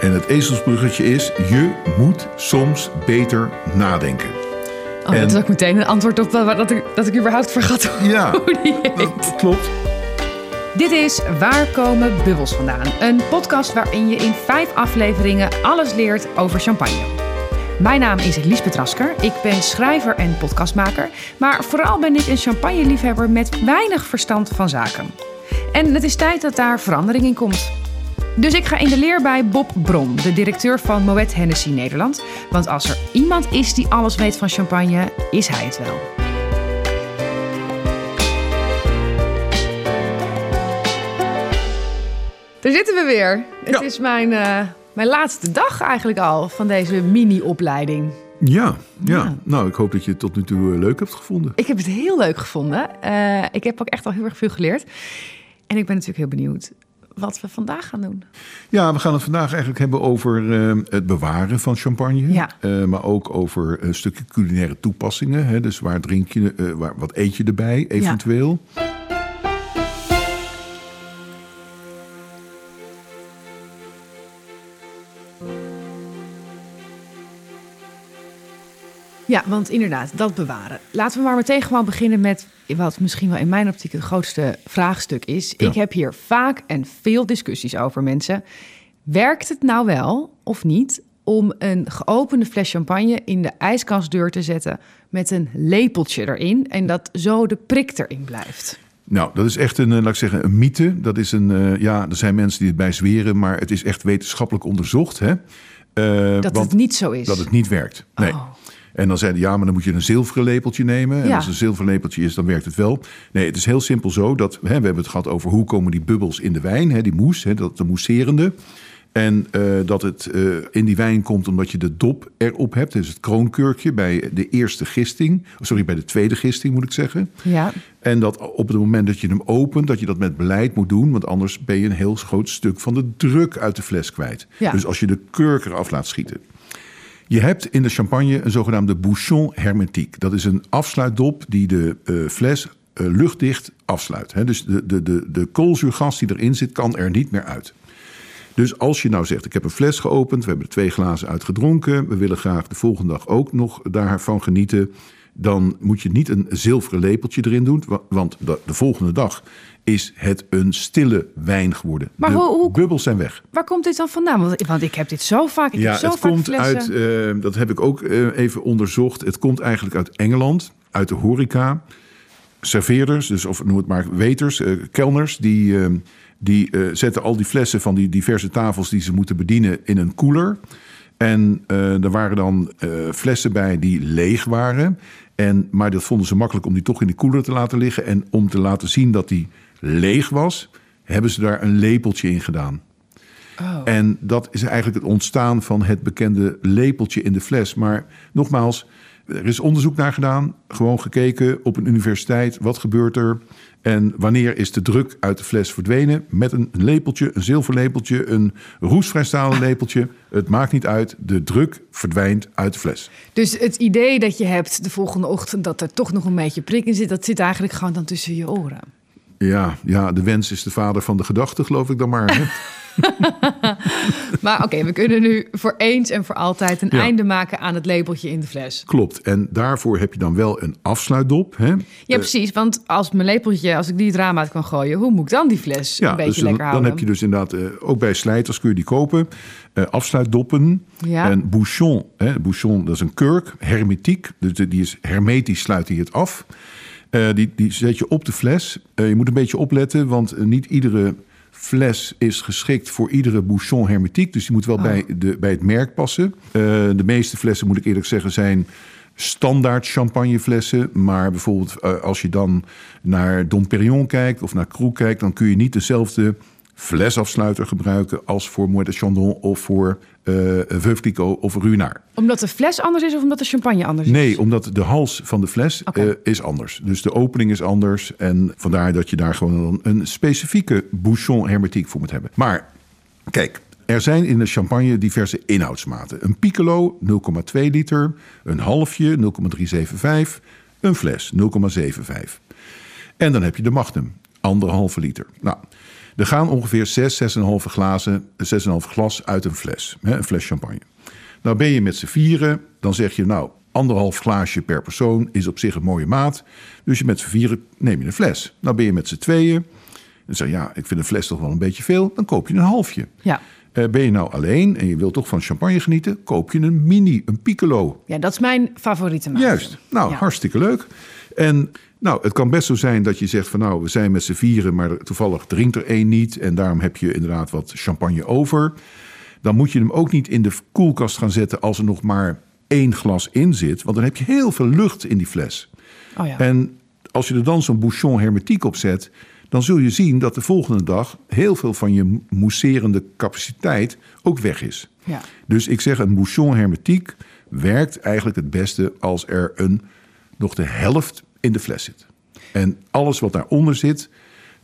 En het ezelsbruggetje is: je moet soms beter nadenken. Oh, En- Dat is ook meteen een antwoord op wat dat ik, dat ik überhaupt vergat Ja, hoe die heet. dat klopt. Dit is Waar komen bubbels vandaan? Een podcast waarin je in vijf afleveringen alles leert over champagne. Mijn naam is Liesbeth Rasker. Ik ben schrijver en podcastmaker. Maar vooral ben ik een champagneliefhebber met weinig verstand van zaken. En het is tijd dat daar verandering in komt. Dus ik ga in de leer bij Bob Brom, de directeur van Moet Hennessy Nederland. Want als er iemand is die alles weet van champagne, is hij het wel. Daar zitten we weer. Het Ja. is mijn, eh, mijn laatste dag eigenlijk al van deze mini-opleiding. Ja, ja, Ja. nou, ik hoop dat je het tot nu toe eh, leuk hebt gevonden. Ik heb het heel leuk gevonden. Eh, ik heb ook echt al heel erg veel geleerd. En ik ben natuurlijk heel benieuwd wat we vandaag gaan doen. Ja, we gaan het vandaag eigenlijk hebben over eh, het bewaren van champagne. Ja. Eh, maar ook over een stukje culinaire toepassingen. Hè? Dus waar drink je, eh, waar, wat eet je erbij eventueel? Ja, want inderdaad, dat bewaren. Laten we maar meteen gewoon beginnen met wat misschien wel in mijn optiek het grootste vraagstuk is. Ja. Ik heb hier vaak en veel discussies over mensen. Werkt het nou wel of niet om een geopende fles champagne in de ijskastdeur te zetten met een lepeltje erin en dat zo de prik erin blijft? Nou, dat is echt een, eh, laat ik zeggen, een mythe. Dat is een, eh, ja, er zijn mensen die het bij zweren, maar het is echt wetenschappelijk onderzocht. Hè? Eh, Dat het niet zo is. dat het niet werkt. Nee. Oh. En dan zeiden ja, maar dan moet je een zilveren lepeltje nemen. En Ja. als een zilveren lepeltje is, dan werkt het wel. Nee, het is heel simpel zo dat hè, we hebben het gehad over hoe komen die bubbels in de wijn, hè, die moes, hè, dat de mousserende. En eh, dat het eh, in die wijn komt omdat je de dop erop hebt. Dus het kroonkurkje bij de eerste gisting. Sorry, bij de tweede gisting moet ik zeggen. Ja, En dat op het moment dat je hem opent, dat je dat met beleid moet doen. Want anders ben je een heel groot stuk van de druk uit de fles kwijt. Ja. Dus als je de kurk eraf laat schieten. Je hebt in de champagne een zogenaamde bouchon hermétique. Dat is een afsluitdop die de eh, fles eh, luchtdicht afsluit. Dus de, de, de, de koolzuurgas die erin zit, kan er niet meer uit. Dus als je nou zegt, ik heb een fles geopend, we hebben er twee glazen uitgedronken, we willen graag de volgende dag ook nog daarvan genieten, dan moet je niet een zilveren lepeltje erin doen, wa- want de, de volgende dag is het een stille wijn geworden. Maar de hoe- hoe- bubbels zijn weg. waar komt dit dan vandaan? Want, want ik heb dit zo vaak. Ik Ja, heb zo het vaak komt flessen. uit, eh, dat heb ik ook eh, even onderzocht. Het komt eigenlijk uit Engeland, uit de horeca. Serveerders, dus of noem het maar weters, eh, kelners, die, die zetten al die flessen van die diverse tafels die ze moeten bedienen in een koeler. En eh, er waren dan eh, flessen bij die leeg waren. En, maar dat vonden ze makkelijk om die toch in de koeler te laten liggen. En om te laten zien dat die leeg was, hebben ze daar een lepeltje in gedaan. Oh. En dat is eigenlijk het ontstaan van het bekende lepeltje in de fles. Maar nogmaals, er is onderzoek naar gedaan. Gewoon gekeken op een universiteit. Wat gebeurt er? En wanneer is de druk uit de fles verdwenen? Met een lepeltje, een zilverlepeltje, een roestvrij stalen lepeltje. Het maakt niet uit. De druk verdwijnt uit de fles. Dus het idee dat je hebt de volgende ochtend dat er toch nog een beetje prik in zit, dat zit eigenlijk gewoon dan tussen je oren. Ja, ja, de wens is de vader van de gedachte, geloof ik dan maar. hè? Maar oké, we kunnen nu voor eens en voor altijd een Ja. einde maken aan het labeltje in de fles. Klopt. En daarvoor heb je dan wel een afsluitdop. Hè? Ja, precies. Want als mijn lepeltje, als ik die het raam uit kan gooien, hoe moet ik dan die fles een beetje dus dan, lekker dan houden? heb je dus inderdaad, eh, ook bij slijters kun je die kopen. Eh, afsluitdoppen. Ja. En bouchon, hè, bouchon, dat is een kurk, hermetiek. Dus die is hermetisch, sluit hij het af. Eh, die, die zet je op de fles. Eh, je moet een beetje opletten, want eh, niet iedere fles is geschikt voor iedere bouchon hermetiek. Dus die moet wel Oh. bij, de, bij het merk passen. Eh, de meeste flessen, moet ik eerlijk zeggen, zijn standaard champagneflessen. Maar bijvoorbeeld eh, als je dan naar Dom Perignon kijkt of naar Krug kijkt... dan kun je niet dezelfde flesafsluiter gebruiken als voor Moët de Chandon of voor eh Veuve Clicquot of Ruinart. Omdat de fles anders is of omdat de champagne anders is? Nee, omdat de hals van de fles eh, is anders. Dus de opening is anders. En vandaar dat je daar gewoon een, een specifieke bouchon hermetiek voor moet hebben. Maar kijk, er zijn in de champagne diverse inhoudsmaten. Een piccolo 0,2 liter, een halfje 0,375, een fles 0,75. En dan heb je de magnum, anderhalve liter. Nou, Er gaan ongeveer 6, 6,5 glazen, 6,5 glas uit een fles. Hè, een fles champagne. Nou ben je met z'n vieren, dan zeg je nou, anderhalf glaasje per persoon is op zich een mooie maat. Dus je met z'n vieren neem je een fles. Nou ben je met z'n tweeën. Dan zeg je, ja, ik vind een fles toch wel een beetje veel. Dan koop je een halfje. Ja. Eh, ben je nou alleen en je wilt toch van champagne genieten, koop je een mini, een piccolo. ja, dat is mijn favoriete maat. Juist. Nou, Ja. hartstikke leuk. En nou, het kan best zo zijn dat je zegt van nou, we zijn met z'n vieren, maar toevallig drinkt er één niet. En daarom heb je inderdaad wat champagne over. Dan moet je hem ook niet in de koelkast gaan zetten als er nog maar één glas in zit. Want dan heb je heel veel lucht in die fles. Oh ja. En als je er dan zo'n bouchon hermetiek op zet, dan zul je zien dat de volgende dag heel veel van je mousserende capaciteit ook weg is. Ja. Dus ik zeg, een bouchon hermetiek werkt eigenlijk het beste als er een, nog de helft in de fles zit. En alles wat daaronder zit,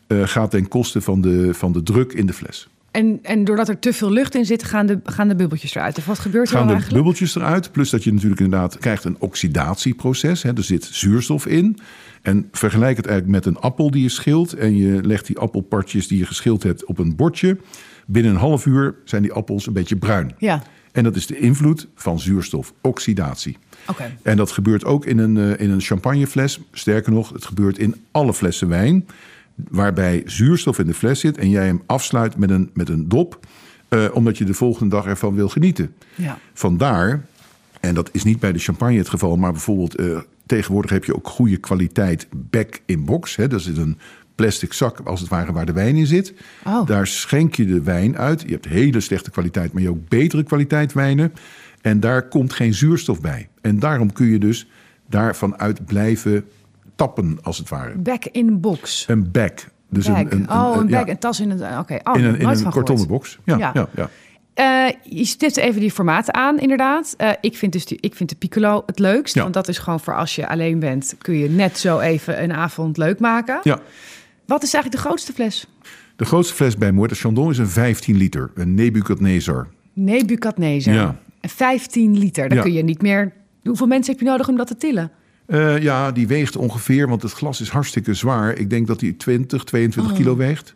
eh, gaat ten koste van de, van de druk in de fles. En, en doordat er te veel lucht in zit, gaan de, gaan de bubbeltjes eruit. Of wat gebeurt er Gaan de eigenlijk? bubbeltjes eruit, plus dat je natuurlijk inderdaad krijgt een oxidatieproces. Hè, er zit zuurstof in. En vergelijk het eigenlijk met een appel die je schilt. En je legt die appelpartjes die je geschild hebt op een bordje. Binnen een half uur zijn die appels een beetje bruin. Ja, En dat is de invloed van zuurstof, oxidatie. En dat gebeurt ook in een, eh, in een champagnefles. Sterker nog, het gebeurt in alle flessen wijn. Waarbij zuurstof in de fles zit en jij hem afsluit met een, met een dop. eh, omdat je de volgende dag ervan wil genieten. Ja. Vandaar, en dat is niet bij de champagne het geval, maar bijvoorbeeld eh, tegenwoordig heb je ook goede kwaliteit back-in-box. Hè, dat is een plastic zak, als het ware, waar de wijn in zit. Oh. Daar schenk je de wijn uit. Je hebt hele slechte kwaliteit, maar je hebt ook betere kwaliteit wijnen. En daar komt geen zuurstof bij. En daarom kun je dus daarvan uit blijven tappen, als het ware. Back in box. Een back. Dus Bag. een, een, oh, een bag, een tas in het... Oké, oh, in een, in een kartonnen box. Ja, Ja. ja. Ja, Eh, je stipt even die formaten aan, inderdaad. Eh, ik, vind dus die, ik vind de Piccolo het leukst. Ja. Want dat is gewoon voor als je alleen bent... kun je net zo even een avond leuk maken. ja. Wat is eigenlijk de grootste fles? De grootste fles bij Moët Chandon is een 15 liter. Een Nebuchadnezzar. Nebukadnezar. Ja. En 15 liter. Dan Ja. kun je niet meer... Hoeveel mensen heb je nodig om dat te tillen? Eh, ja, die weegt ongeveer, want het glas is hartstikke zwaar. Ik denk dat die 20, 22 kilo weegt.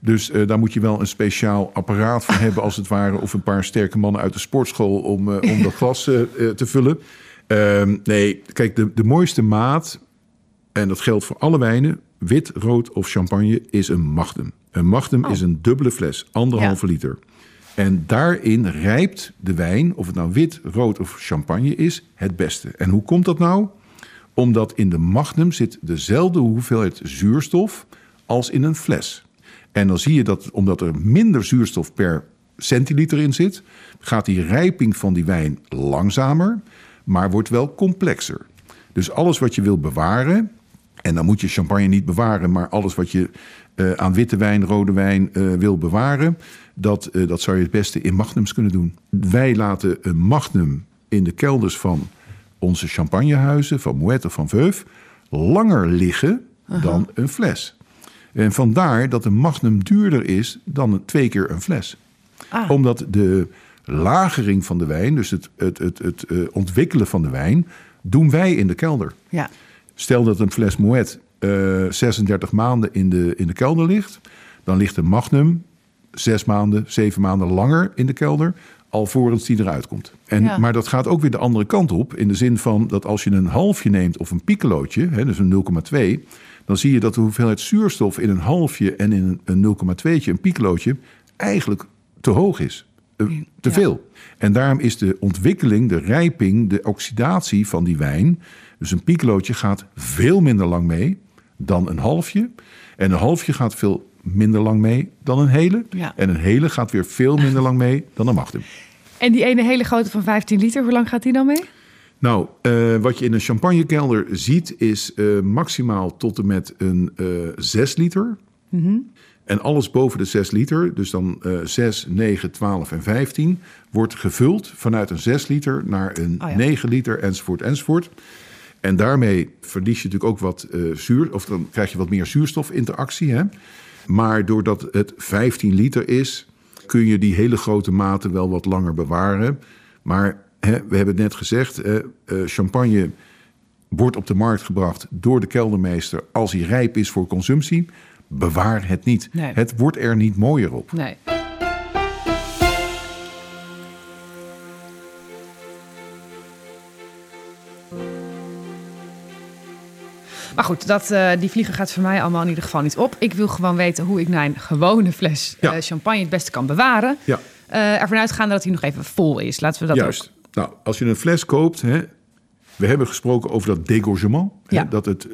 Dus eh, daar moet je wel een speciaal apparaat voor hebben, als het ware. Of een paar sterke mannen uit de sportschool om, eh, om dat glas te vullen. Ehm, nee, kijk, de, de mooiste maat, en dat geldt voor alle wijnen, wit, rood of champagne, is een magnum. Een magnum is een dubbele fles, anderhalve liter. En daarin rijpt de wijn, of het nou wit, rood of champagne is, het beste. En hoe komt dat nou? Omdat in de magnum zit dezelfde hoeveelheid zuurstof als in een fles. En dan zie je dat omdat er minder zuurstof per centiliter in zit, gaat die rijping van die wijn langzamer, maar wordt wel complexer. Dus alles wat je wil bewaren, en dan moet je champagne niet bewaren, maar alles wat je eh, aan witte wijn, rode wijn eh, wil bewaren, dat, eh, dat zou je het beste in magnums kunnen doen. Wij laten een magnum in de kelders van onze champagnehuizen, van Moet of van Veuve, langer liggen dan een fles. En vandaar dat een magnum duurder is dan twee keer een fles. Ah. Omdat de lagering van de wijn, dus het, het, het, het ontwikkelen van de wijn, doen wij in de kelder. Ja. Stel dat een fles Moet eh 36 maanden in de, in de kelder ligt, dan ligt een Magnum zes maanden, zeven maanden langer in de kelder, alvorens die eruit komt. En, Ja. Maar dat gaat ook weer de andere kant op, in de zin van dat als je een halfje neemt of een piccolootje, hè, dus een 0,2, dan zie je dat de hoeveelheid zuurstof in een halfje en in een, een 0,2'tje, een piccolootje, eigenlijk te hoog is. Eh, te Ja. veel. En daarom is de ontwikkeling, de rijping, de oxidatie van die wijn. Dus een piccolootje gaat veel minder lang mee dan een halfje. En een halfje gaat veel minder lang mee dan een hele. Ja. En een hele gaat weer veel minder lang mee dan een magnum. En die ene hele grote van 15 liter, hoe lang gaat die dan mee? Nou, eh, wat je in een champagnekelder ziet is eh, maximaal tot en met een eh 6 liter. En alles boven de 6 liter, dus dan eh 6, 9, 12 en 15, wordt gevuld vanuit een 6 liter naar een Oh ja. 9 liter enzovoort enzovoort. En daarmee verlies je natuurlijk ook wat eh, zuur, of dan krijg je wat meer zuurstofinteractie. Hè? Maar doordat het 15 liter is, kun je die hele grote maten wel wat langer bewaren. Maar hè, we hebben het net gezegd, eh, champagne wordt op de markt gebracht door de keldermeester als hij rijp is voor consumptie. bewaar het niet. Nee. Het wordt er niet mooier op. Nee. Maar goed, dat, eh, die vliegen gaat voor mij allemaal in ieder geval niet op. Ik wil gewoon weten hoe ik mijn gewone fles Ja. eh, champagne het beste kan bewaren. Ja. Eh, ervan uitgaande dat hij nog even vol is. Laten we dat Juist. ook. Nou, als je een fles koopt, hè, we hebben gesproken over dat dégorgement. hè, Ja. Mhm. dat het,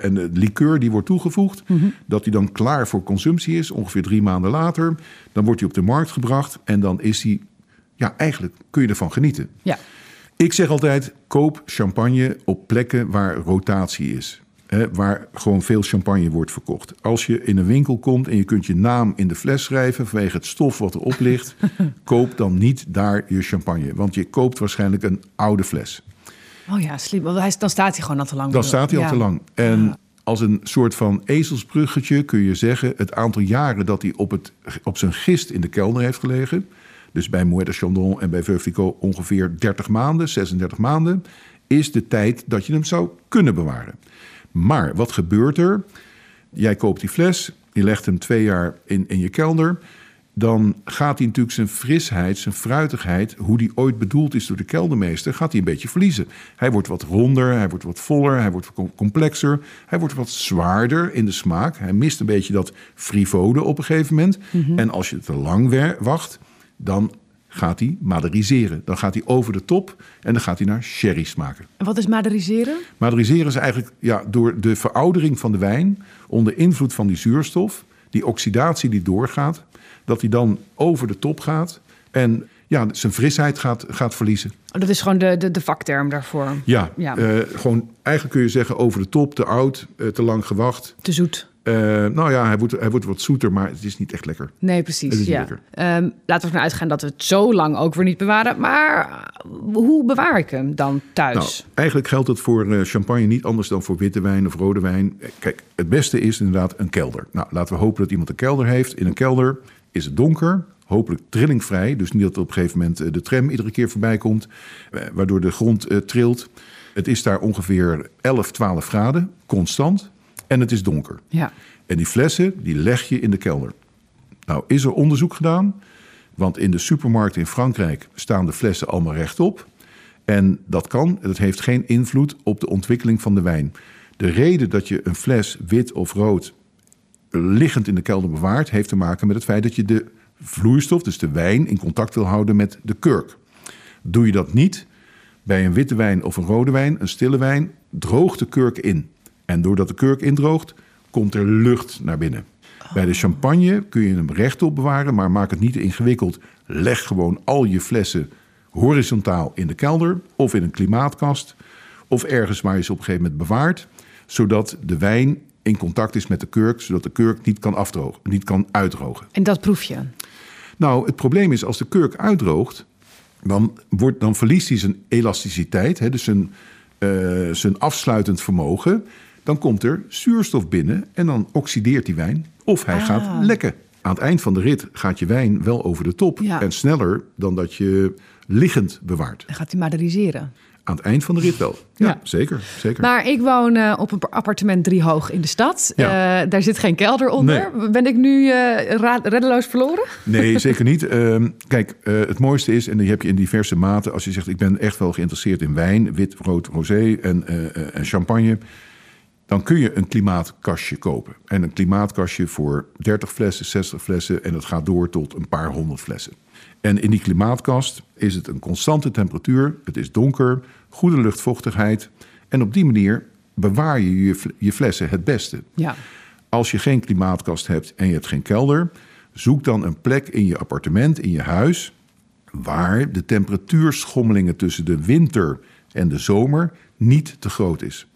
en de liqueur die wordt toegevoegd, dat die dan klaar voor consumptie is. Ongeveer drie maanden later. Dan wordt die op de markt gebracht en dan is die, ja, eigenlijk kun je ervan genieten. Ja. Ik zeg altijd, koop champagne op plekken waar rotatie is. Waar gewoon veel champagne wordt verkocht. Als je in een winkel komt en je kunt je naam in de fles schrijven... vanwege het stof wat erop ligt... koop dan niet daar je champagne. Want je koopt waarschijnlijk een oude fles. Oh ja, slim. Dan staat hij gewoon al te lang. Dan staat hij al Ja. te lang. En als een soort van ezelsbruggetje kun je zeggen... het aantal jaren dat hij op, het, op zijn gist in de kelder heeft gelegen... dus bij Moët de Chandon en bij Veuve Clicquot ongeveer 30 maanden, 36 maanden... is de tijd dat je hem zou kunnen bewaren. Maar wat gebeurt er? Jij koopt die fles, je legt hem twee jaar in, in je kelder... dan gaat hij natuurlijk zijn frisheid, zijn fruitigheid... hoe die ooit bedoeld is door de keldermeester... gaat hij een beetje verliezen. Hij wordt wat ronder, hij wordt wat voller, hij wordt wat complexer... hij wordt wat zwaarder in de smaak. Hij mist een beetje dat frivole op een gegeven moment. En als je te lang wacht, dan gaat hij maderiseren. Dan gaat hij over de top en dan gaat hij naar sherry smaken. En wat is maderiseren? Maderiseren is eigenlijk ja, door de veroudering van de wijn, onder invloed van die zuurstof, die oxidatie die doorgaat, dat hij dan over de top gaat en ja, zijn frisheid gaat, gaat verliezen. Oh, dat is gewoon de, de, de vakterm daarvoor. Ja, Ja. eh, gewoon eigenlijk kun je zeggen over de top, te oud, eh, te lang gewacht. Te zoet. Eh, nou ja, hij wordt, hij wordt wat zoeter, maar het is niet echt lekker. Nee, precies. Ja. Ehm, laten we ervan uitgaan dat we het zo lang ook weer niet bewaren. Maar eh, hoe bewaar ik hem dan thuis? Nou, eigenlijk geldt het voor eh, champagne niet anders dan voor witte wijn of rode wijn. Kijk, het beste is inderdaad een kelder. Nou, laten we hopen dat iemand een kelder heeft. In een kelder is het donker, hopelijk trillingvrij. Dus niet dat op een gegeven moment de tram iedere keer voorbij komt, waardoor de grond trilt. Het is daar ongeveer 11, 12 graden, constant. En het is donker. ja. En die flessen, die leg je in de kelder. Nou, is er onderzoek gedaan? Want in de supermarkt in Frankrijk staan de flessen allemaal rechtop. En dat kan, dat heeft geen invloed op de ontwikkeling van de wijn. De reden dat je een fles wit of rood liggend in de kelder bewaart, heeft te maken met het feit dat je de vloeistof, dus de wijn, in contact wil houden met de kurk. Doe je dat niet, bij een witte wijn of een rode wijn, een stille wijn, droogt de kurk in. En doordat de kurk indroogt, komt er lucht naar binnen. Bij de champagne kun je hem rechtop bewaren, maar maak het niet ingewikkeld. Leg gewoon al je flessen horizontaal in de kelder of in een klimaatkast. Of ergens waar je ze op een gegeven moment bewaart. Zodat de wijn in contact is met de kurk, zodat de kurk niet kan afdrogen, niet kan uitdrogen. En dat proef je. Nou, het probleem is als de kurk uitdroogt, dan, wordt, dan verliest hij zijn elasticiteit, hè, dus zijn, eh, zijn afsluitend vermogen. Dan komt er zuurstof binnen en dan oxideert die wijn. Of hij Ah. gaat lekken. Aan het eind van de rit gaat je wijn wel over de top. Ja. En sneller dan dat je liggend bewaart. Dan gaat hij maderiseren. Aan het eind van de rit wel. Ja, Ja. zeker. zeker. Maar ik woon eh, op een appartement driehoog in de stad. Ja. Eh, daar zit geen kelder onder. Ben ik nu ra- reddeloos verloren? Nee, zeker niet. Ehm, kijk, het mooiste is, en die heb je in diverse maten... als je zegt, ik ben echt wel geïnteresseerd in wijn... wit, rood, rosé en, en champagne... dan kun je een klimaatkastje kopen. En een klimaatkastje voor 30 flessen, 60 flessen... en dat gaat door tot een paar honderd flessen. En in die klimaatkast is het een constante temperatuur... het is donker, goede luchtvochtigheid... en op die manier bewaar je je, fl- je flessen het beste. Ja. Als je geen klimaatkast hebt en je hebt geen kelder, zoek dan een plek in je appartement, in je huis, waar de temperatuurschommelingen tussen de winter en de zomer niet te groot is.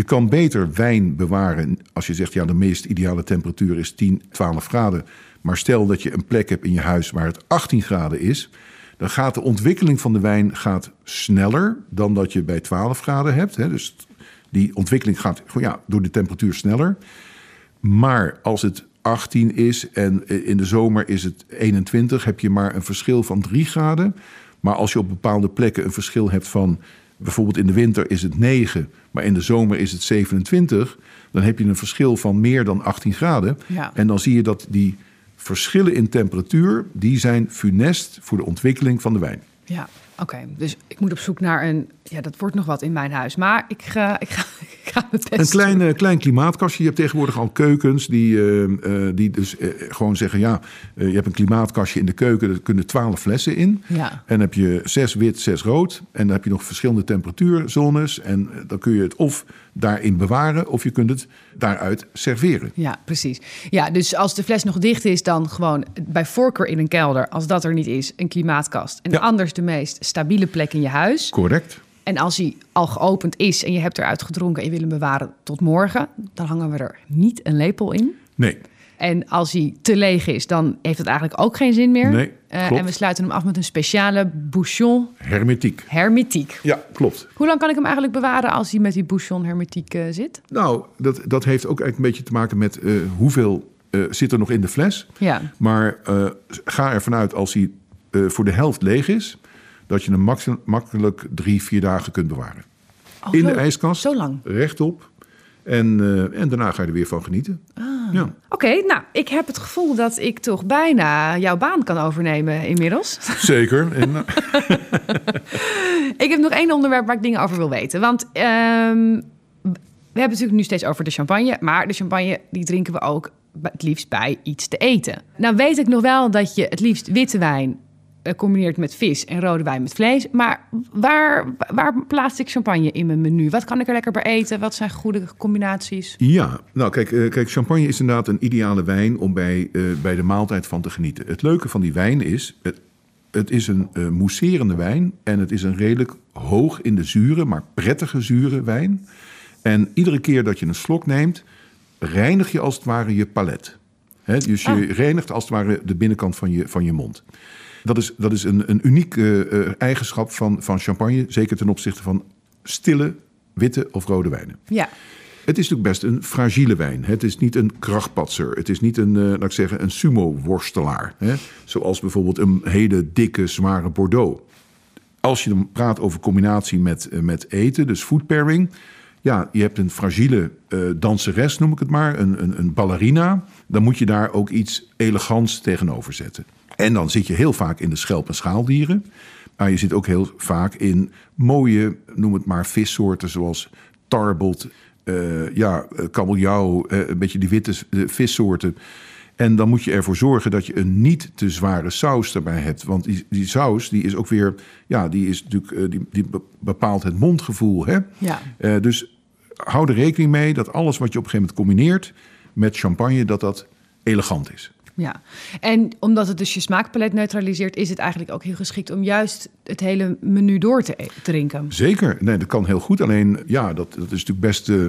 Je kan beter wijn bewaren als je zegt, ja, de meest ideale temperatuur is 10, 12 graden. Maar stel dat je een plek hebt in je huis waar het 18 graden is, dan gaat de ontwikkeling van de wijn gaat sneller dan dat je bij 12 graden hebt. Hè. Dus die ontwikkeling gaat ja, door de temperatuur sneller. Maar als het 18 is en in de zomer is het 21, heb je maar een verschil van 3 graden. Maar als je op bepaalde plekken een verschil hebt van bijvoorbeeld in de winter is het 9, maar in de zomer is het 27, dan heb je een verschil van meer dan 18 graden. Ja. En dan zie je dat die verschillen in temperatuur, die zijn funest voor de ontwikkeling van de wijn. Ja, oké. Dus ik moet op zoek naar een... Ja, dat wordt nog wat in mijn huis. Maar ik ga, ik ga, ik Een klein, klein klimaatkastje. Je hebt tegenwoordig al keukens die, eh, eh, die dus eh, gewoon zeggen... ja, je hebt een klimaatkastje in de keuken, daar kunnen 12 flessen in. Ja. En heb je zes wit, zes rood. En dan heb je nog verschillende temperatuurzones. En dan kun je het of daarin bewaren... of je kunt het daaruit serveren. Ja, precies. Ja, dus als de fles nog dicht is, dan gewoon bij voorkeur in een kelder. Als dat er niet is, een klimaatkast. En Ja. anders de meest stabiele plek in je huis. Correct. En als hij al geopend is en je hebt eruit gedronken en je wil hem bewaren tot morgen, dan hangen we er niet een lepel in. Nee, En als hij te leeg is, dan heeft het eigenlijk ook geen zin meer. Nee, Eh, en we sluiten hem af met een speciale bouchon hermetiek. hermetiek. Ja, klopt. Hoe lang kan ik hem eigenlijk bewaren als hij met die bouchon hermetiek eh, zit? Nou, dat, dat heeft ook eigenlijk een beetje te maken met eh, hoeveel zit er nog in de fles. Ja. Maar ga ervan uit als hij voor de helft leeg is, dat je hem makkelijk drie, vier dagen kunt bewaren. Oh, in zo- de ijskast, Zo lang. rechtop. En, eh, en daarna ga je er weer van genieten. Ah. Ja, Oké, nou, ik heb het gevoel dat ik toch bijna jouw baan kan overnemen inmiddels. zeker. En, eh, ik heb nog één onderwerp waar ik dingen over wil weten. Want ehm, we hebben het natuurlijk nu steeds over de champagne. Maar de champagne die drinken we ook het liefst bij iets te eten. Nou weet ik nog wel dat je het liefst witte wijn combineert met vis en rode wijn met vlees. Maar waar, waar plaats ik champagne in mijn menu? Wat kan ik er lekker bij eten? Wat zijn goede combinaties? ja, nou kijk, eh, kijk, champagne is inderdaad een ideale wijn om bij, eh, bij de maaltijd van te genieten. Het leuke van die wijn is, het, het is een eh mousserende wijn en het is een redelijk hoog in de zuren, maar prettige zure wijn. En iedere keer dat je een slok neemt, reinig je als het ware je palet. Dus je Ah. reinigt als het ware de binnenkant van je, van je mond. Dat is, dat is een, een unieke eh, eigenschap van, van champagne, zeker ten opzichte van stille, witte of rode wijnen. Ja, Het is natuurlijk best een fragiele wijn. Het is niet een krachtpatser. Het is niet een, eh, laat ik zeggen, een sumo-worstelaar. Zoals bijvoorbeeld een hele dikke, zware Bordeaux. Als je dan praat over combinatie met, eh, met eten, dus food pairing. Ja, je hebt een fragiele eh, danseres, noem ik het maar, een, een, een ballerina. Dan moet je daar ook iets elegants tegenover zetten. En dan zit je heel vaak in de schelp- en schaaldieren. Maar je zit ook heel vaak in mooie, noem het maar, vissoorten zoals tarbot, eh, ja, eh, kabeljauw, eh, een beetje die witte vissoorten. En dan moet je ervoor zorgen dat je een niet te zware saus erbij hebt. Want die, die saus die is ook weer, ja, die is natuurlijk, die, die be- bepaalt het mondgevoel. Hè? Ja. Dus hou er rekening mee dat alles wat je op een gegeven moment combineert met champagne, dat dat elegant is. Ja, en omdat het dus je smaakpalet neutraliseert, is het eigenlijk ook heel geschikt om juist het hele menu door te e- drinken. Zeker, nee, dat kan heel goed. Alleen, ja, dat, dat is natuurlijk best, eh,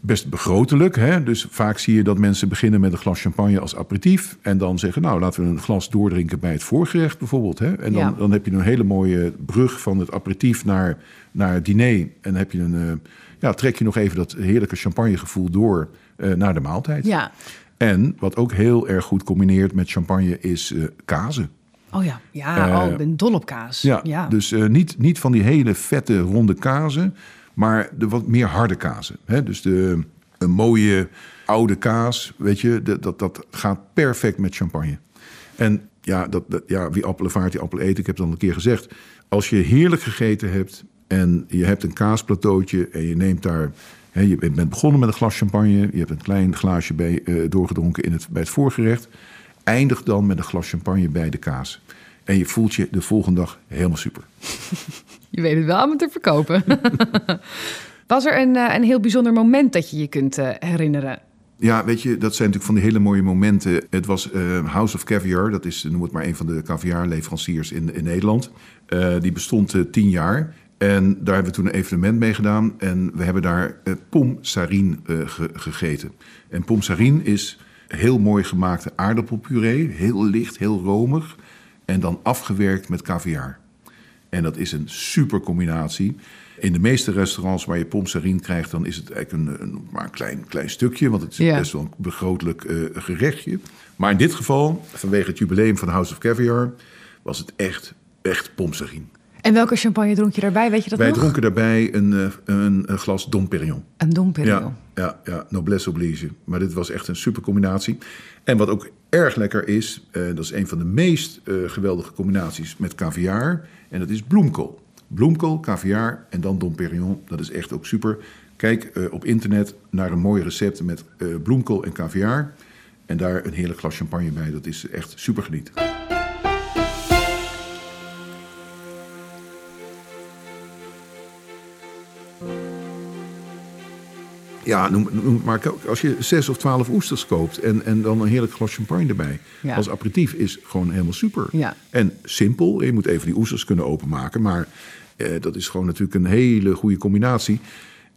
best begrotelijk. Hè? Dus vaak zie je dat mensen beginnen met een glas champagne als aperitief. En dan zeggen, nou, laten we een glas doordrinken bij het voorgerecht bijvoorbeeld. Hè? En dan, Ja. dan heb je een hele mooie brug van het aperitief naar, naar het diner. En dan heb je een, eh, ja, trek je nog even dat heerlijke champagnegevoel door eh, naar de maaltijd. Ja, En wat ook heel erg goed combineert met champagne is eh kazen. oh ja, ja, Eh, oh, ik ben dol op kaas. Ja, ja. dus eh, niet, niet van die hele vette ronde kazen, maar de wat meer harde kazen. Hè? Dus de, een mooie oude kaas, weet je, dat, dat, dat gaat perfect met champagne. En ja, dat, dat, ja, wie appelen vaart, die appel eet. Ik heb het al een keer gezegd. Als je heerlijk gegeten hebt en je hebt een kaasplateautje en je neemt daar... Hè, je bent begonnen met een glas champagne, je hebt een klein glaasje bij, eh, doorgedronken in het, bij het voorgerecht. Eindig dan met een glas champagne bij de kaas. En je voelt je de volgende dag helemaal super. Je weet het wel aan me te verkopen. Was er een, eh, een heel bijzonder moment dat je je kunt eh, herinneren? Ja, weet je, dat zijn natuurlijk van die hele mooie momenten. Het was House of Caviar, dat is, noem het maar, een van de caviarleveranciers in, in Nederland. Die bestond eh, tien jaar. En daar hebben we toen een evenement mee gedaan. En we hebben daar eh pom sarine eh, ge- gegeten. En pom sarine is heel mooi gemaakte aardappelpuree. Heel licht, heel romig. En dan afgewerkt met caviar. En dat is een super combinatie. In de meeste restaurants waar je pomsarine krijgt, dan is het eigenlijk een, een, maar een klein, klein stukje. Want het is Ja. best wel een begrotelijk eh, gerechtje. Maar in dit geval, vanwege het jubileum van House of Caviar, was het echt, echt pomsarine. En welke champagne dronk je daarbij? Weet je dat Wij nog? dronken daarbij een, eh, een, een glas Dom Perignon. Een Dom Perignon. Ja, ja, ja, noblesse oblige. Maar dit was echt een super combinatie. En wat ook erg lekker is, eh, dat is een van de meest eh, geweldige combinaties met caviar. En dat is bloemkool. Bloemkool, caviar en dan Dom Perignon. Dat is echt ook super. Kijk op internet naar een mooi recept met bloemkool en caviar. En daar een heerlijk glas champagne bij. Dat is echt super genieten. Ja, noem, noem maar als je zes of twaalf oesters koopt en, en dan een heerlijk glas champagne erbij. Ja. Als aperitief is gewoon helemaal super. Ja. En simpel, je moet even die oesters kunnen openmaken. Maar eh, dat is gewoon natuurlijk een hele goede combinatie.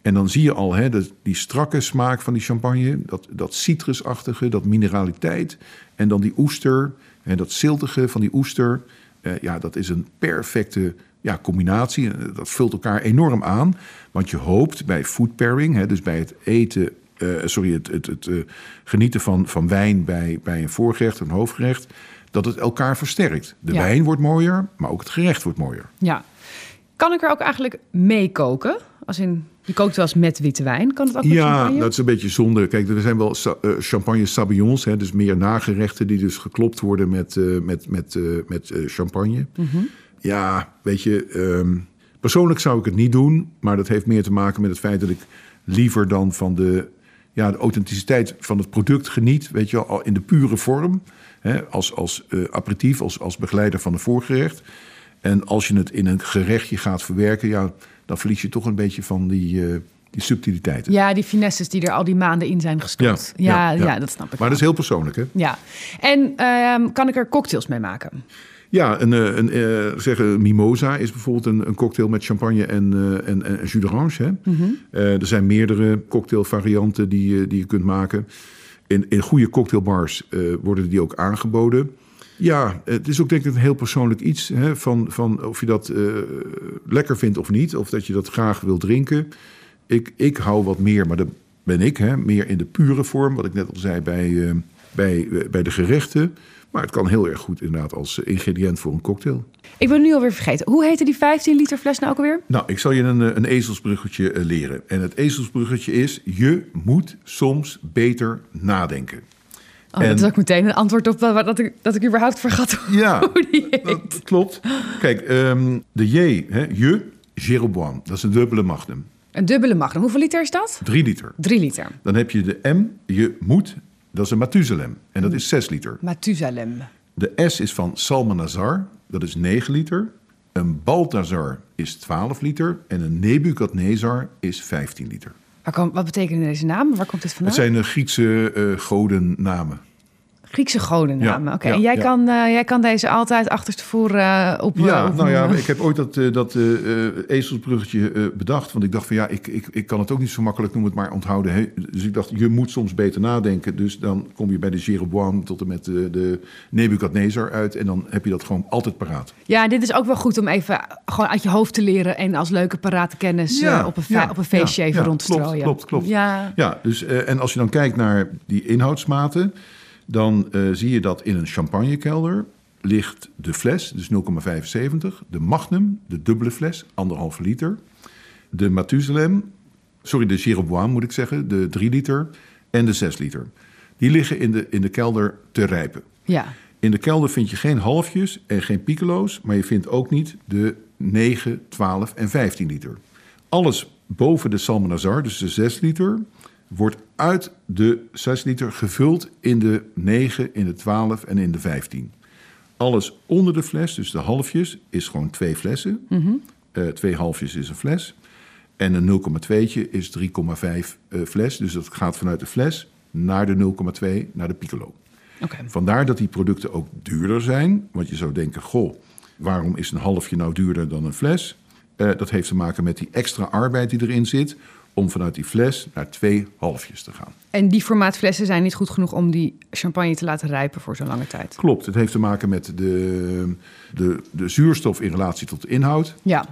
En dan zie je al hè, dat, die strakke smaak van die champagne, dat, dat citrusachtige, dat mineraliteit. En dan die oester, en dat ziltige van die oester. Eh, ja, dat is een perfecte ja, combinatie. Eh, Dat vult elkaar enorm aan. Want je hoopt bij food pairing, hè, dus bij het eten, eh, sorry, het, het, het eh, genieten van, van wijn bij, bij een voorgerecht, een hoofdgerecht, dat het elkaar versterkt. De Ja. wijn wordt mooier, maar ook het gerecht wordt mooier. Ja. Kan ik er ook eigenlijk mee koken? Als in, je kookt wel eens met witte wijn. Kan het ook met Ja, champagne? dat is een beetje zonde. Kijk, er zijn wel champagne hè, dus meer nagerechten die dus geklopt worden met, met, met, met champagne. Mhm. Ja, weet je, ehm, persoonlijk zou ik het niet doen, maar dat heeft meer te maken met het feit dat ik liever dan van de, ja, de authenticiteit van het product geniet, weet je al in de pure vorm, hè, als, als eh, aperitief, als, als begeleider van een voorgerecht. En als je het in een gerechtje gaat verwerken, ja, dan verlies je toch een beetje van die, eh, die subtiliteiten. Ja, die finesses die er al die maanden in zijn gestopt. Ja, ja, dat snap ik Maar wel. dat is heel persoonlijk, hè? Ja. En ehm, kan ik er cocktails mee maken? Ja, een, eh, een, eh, zeggen, mimosa is bijvoorbeeld een, een cocktail met champagne en, eh, en, en jus d'orange. Hè? Eh, er zijn meerdere cocktailvarianten die, je- die je kunt maken. In, in goede cocktailbars eh, worden die ook aangeboden. Ja, het is ook denk ik een heel persoonlijk iets. Hè, van, van of je dat eh, lekker vindt of niet. Of dat je dat graag wil drinken. Ik, ik hou wat meer, maar dat ben ik. Hè, meer in de pure vorm. Wat ik net al zei bij, eh, bij, eh, bij de gerechten. Maar het kan heel erg goed inderdaad als ingrediënt voor een cocktail. Ik ben nu alweer vergeten. Hoe heette die 15 liter fles nou ook alweer? Nou, ik zal je een, eh, een ezelsbruggetje eh, leren. En het ezelsbruggetje is: je moet soms beter nadenken. Oh, En- Dat is ook meteen een antwoord op dat, ik, dat ik überhaupt vergat Ja, hoe die heet. dat klopt. Kijk, ehm, de J, hè, je, Jeroboam, dat is een dubbele magnum. Een dubbele magnum. Hoeveel liter is dat? Drie liter. Drie liter. Dan heb je de M, je moet, dat is een Mathusalem. En dat is zes liter. Mathusalem. De S is van Salmanazar, dat is 9 liter. Een Balthazar is 12 liter. En een Nebukadnezar is 15 liter. Waar kom, wat betekenen deze namen? Waar komt dit vandaan? Het zijn de Griekse eh godennamen. Griekse godennamen. Ja, Oké, ja, en jij, ja. kan, eh, jij kan deze altijd achterstevoren eh op Ja, op- nou ja, ik heb ooit dat, eh, dat eh, eh, ezelsbruggetje eh, bedacht. Want ik dacht van ja, ik, ik, ik kan het ook niet zo makkelijk noem het maar onthouden. Dus ik dacht, je moet soms beter nadenken. Dus dan kom je bij de Jeroboam tot en met de, de Nebukadnezar uit. En dan heb je dat gewoon altijd paraat. Ja, dit is ook wel goed om even gewoon uit je hoofd te leren... en als leuke parate kennis eh, op, een op een feestje even ja, rond te klopt, strooien. Klopt, klopt. Ja, Ja, dus, eh, en als je dan kijkt naar die inhoudsmaten, dan eh, zie je dat in een champagnekelder ligt de fles, dus 0,75, de Magnum, de dubbele fles, anderhalve liter, de Mathusalem, sorry, de Jeroboam moet ik zeggen, de 3 liter en de 6 liter. Die liggen in de, in de kelder te rijpen. ja. In de kelder vind je geen halfjes en geen piccolo's, maar je vindt ook niet de 9, 12 en 15 liter. Alles boven de Salmanazar, dus de 6 liter, wordt uit de 6 liter gevuld in de 9, in de 12 en in de 15. Alles onder de fles, dus de halfjes, is gewoon twee flessen. Eh, twee halfjes is een fles. En een 0,2'tje is 3,5 eh, fles. Dus dat gaat vanuit de fles naar de 0,2 naar de piccolo. Vandaar dat die producten ook duurder zijn. Want je zou denken, goh, waarom is een halfje nou duurder dan een fles? Eh, dat heeft te maken met die extra arbeid die erin zit... om vanuit die fles naar twee halfjes te gaan. En die formaatflessen zijn niet goed genoeg om die champagne te laten rijpen voor zo'n lange tijd. Klopt, het heeft te maken met de, de, de zuurstof in relatie tot de inhoud. Ja,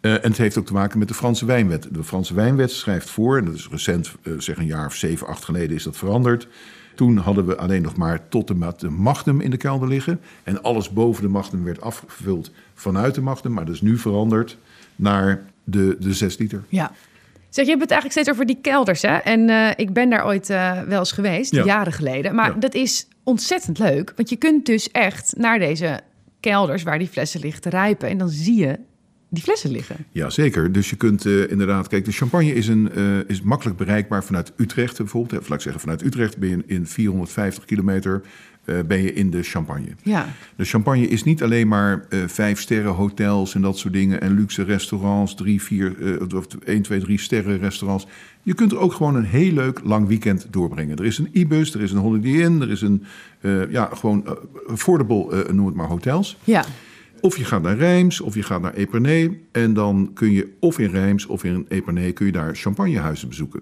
Eh, en het heeft ook te maken met de Franse wijnwet. De Franse wijnwet schrijft voor, en dat is recent, eh, zeg een jaar of zeven, acht geleden is dat veranderd. Toen hadden we alleen nog maar tot met de magnum in de kelder liggen. En alles boven de magnum werd afgevuld vanuit de magnum. Maar dat is nu veranderd naar de, de 6 liter. Ja. Zeg, je hebt het eigenlijk steeds over die kelders, hè? En eh, ik ben daar ooit eh, wel eens geweest, Ja. jaren geleden. Maar Ja. dat is ontzettend leuk, want je kunt dus echt naar deze kelders waar die flessen liggen te rijpen. En dan zie je die flessen liggen. Ja, zeker. Dus je kunt eh, inderdaad... Kijk, de champagne is, een, is makkelijk bereikbaar vanuit Utrecht bijvoorbeeld. Of laat ik zeggen, vanuit Utrecht ben je in 450 kilometer eh, ben je in de champagne. Ja. De champagne is niet alleen maar eh vijf sterren hotels en dat soort dingen... en luxe restaurants, drie, vier, eh, of één, twee, drie sterren restaurants. Je kunt er ook gewoon een heel leuk lang weekend doorbrengen. Er is een Ibis, er is een Holiday Inn, er is een... ja, gewoon affordable, noem het maar, hotels. Ja. Of je gaat naar Rijms, of je gaat naar Epernay. En dan kun je of in Rijms of in Epernay kun je daar champagnehuizen bezoeken.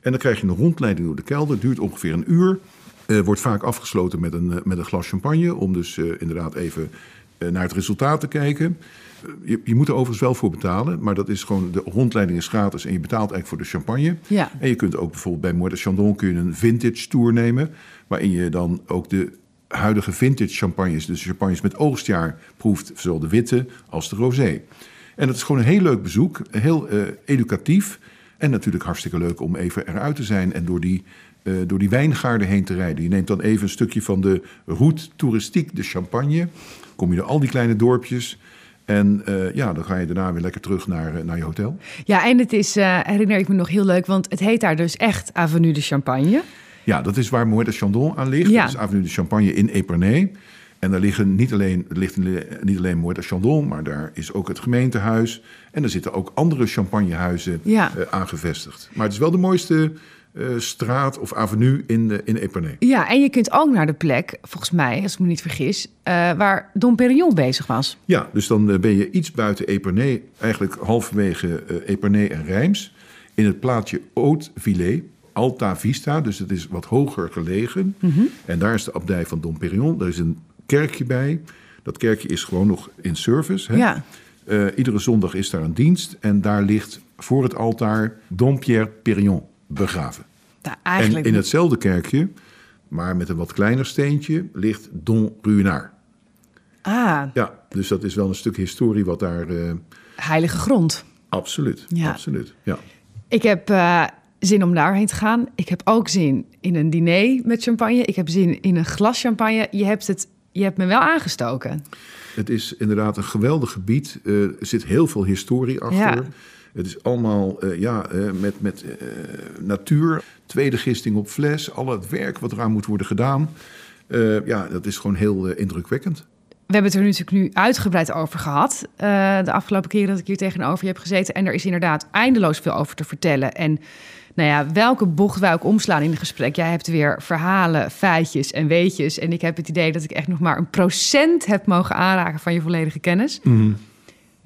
En dan krijg je een rondleiding door de kelder. Duurt ongeveer een uur. Eh, wordt vaak afgesloten met een, eh, met een glas champagne. Om dus eh, inderdaad even naar het resultaat te kijken. Je, je moet er overigens wel voor betalen. Maar dat is gewoon, de rondleiding is gratis. En je betaalt eigenlijk voor de champagne. Ja. En je kunt ook bijvoorbeeld bij Moët de Chandon kun je een vintage tour nemen. Waarin je dan ook de huidige vintage champagnes, dus champagnes met oogstjaar, proeft. Zowel de witte als de rosé. En dat is gewoon een heel leuk bezoek. Heel educatief. En natuurlijk hartstikke leuk om even eruit te zijn en door die, eh, door die wijngaarden heen te rijden. Je neemt dan even een stukje van de route toeristiek de Champagne. Kom je door al die kleine dorpjes. En eh, ja, dan ga je daarna weer lekker terug naar, eh, naar je hotel. Ja, en het is, herinner ik me nog heel leuk, want het heet daar dus echt Avenue de Champagne. Ja, dat is waar Moët de Chandon aan ligt. Ja. Dat is Avenue de Champagne in Epernay. En daar liggen niet alleen, ligt niet alleen Moët de Chandon, maar daar is ook het gemeentehuis. En er zitten ook andere champagnehuizen Ja. aangevestigd. Maar het is wel de mooiste eh, straat of avenue in, eh, in Epernay. Ja, en je kunt ook naar de plek, volgens mij, als ik me niet vergis, eh, waar Dom Perignon bezig was. Ja, dus dan eh, ben je iets buiten Epernay, eigenlijk halverwege Epernay en Rijms. In het plaatsje Haute-Villers, Alta Vista, dus het is wat hoger gelegen. Mhm. En daar is de abdij van Dom Perignon. Er is een kerkje bij. Dat kerkje is gewoon nog in service. Hè? Ja. Iedere zondag is daar een dienst. En daar ligt voor het altaar Dom Pierre Perignon begraven. Nou, En eigenlijk in hetzelfde kerkje, maar met een wat kleiner steentje, ligt Don Ruinard. Ah, Ja, dus dat is wel een stuk historie wat daar... eh, heilige grond. Absoluut, Ja. absoluut. Ja. Ik heb eh, zin om daarheen te gaan. Ik heb ook zin in een diner met champagne. Ik heb zin in een glas champagne. Je hebt, het, je hebt me wel aangestoken. Het is inderdaad een geweldig gebied. Eh, er zit heel veel historie achter. Ja. Het is allemaal eh, ja, eh, met, met eh, natuur. Tweede gisting op fles. Al het werk wat eraan moet worden gedaan. Ja, dat is gewoon heel indrukwekkend. We hebben het er natuurlijk nu uitgebreid over gehad. eh, de afgelopen keren dat ik hier tegenover je heb gezeten. En er is inderdaad eindeloos veel over te vertellen. En nou ja, welke bocht wij ook omslaan in het gesprek. Jij hebt weer verhalen, feitjes en weetjes. En ik heb het idee dat ik echt nog maar een procent heb mogen aanraken van je volledige kennis.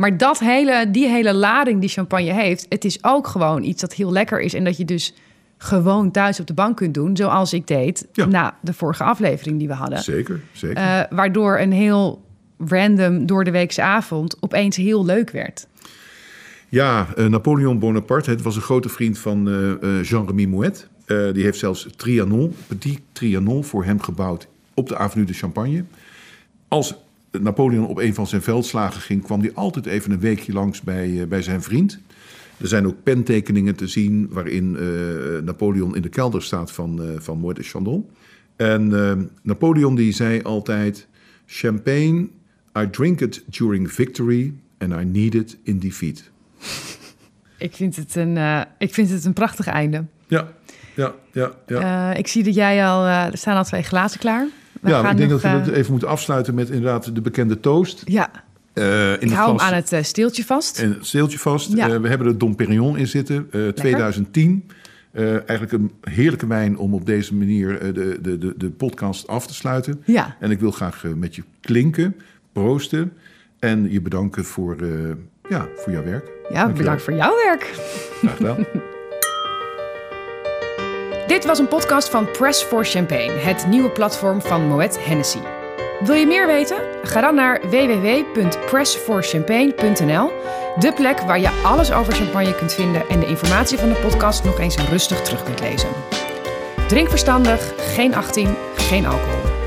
Maar dat hele, die hele lading die champagne heeft, het is ook gewoon iets dat heel lekker is. En dat je dus gewoon thuis op de bank kunt doen, zoals ik deed Ja. na de vorige aflevering die we hadden. Zeker, zeker. Eh, waardoor een heel random door de weekse avond opeens heel leuk werd. Ja, eh, Napoleon Bonaparte, het was een grote vriend van eh, Jean-Remy Mouet. Die heeft zelfs Trianon, Petit Trianon, voor hem gebouwd op de Avenue de Champagne. Als Napoleon op een van zijn veldslagen ging, kwam hij altijd even een weekje langs bij, eh, bij zijn vriend. Er zijn ook pentekeningen te zien waarin eh, Napoleon in de kelder staat van, eh van Moët de Chandon. En Napoleon die zei altijd: Champagne, I drink it during victory and I need it in defeat. Ik vind het een, ik vind het een prachtig einde. Ja, ja, ja. ja. Ik zie dat jij al, er staan al twee glazen klaar. We ja, maar ik denk nog, dat we eh, het even moeten afsluiten met inderdaad de bekende toast. Ja, Eh, in ik het hou hem aan het eh, steeltje vast. En het steeltje vast. Ja. Eh, we hebben er Dom Perignon in zitten, eh, 2010. Eh, eigenlijk een heerlijke wijn om op deze manier eh, de, de, de, de podcast af te sluiten. Ja. En ik wil graag eh, met je klinken, proosten en je bedanken voor, eh, ja, voor jouw werk. Ja, Dankjewel. bedankt voor jouw werk. Graag gedaan. Dit was een podcast van Press for Champagne, het nieuwe platform van Moet Hennessy. Wil je meer weten? Ga dan naar www.pressforchampagne.nl, de plek waar je alles over champagne kunt vinden en de informatie van de podcast nog eens rustig terug kunt lezen. Drink verstandig, geen 18, geen alcohol.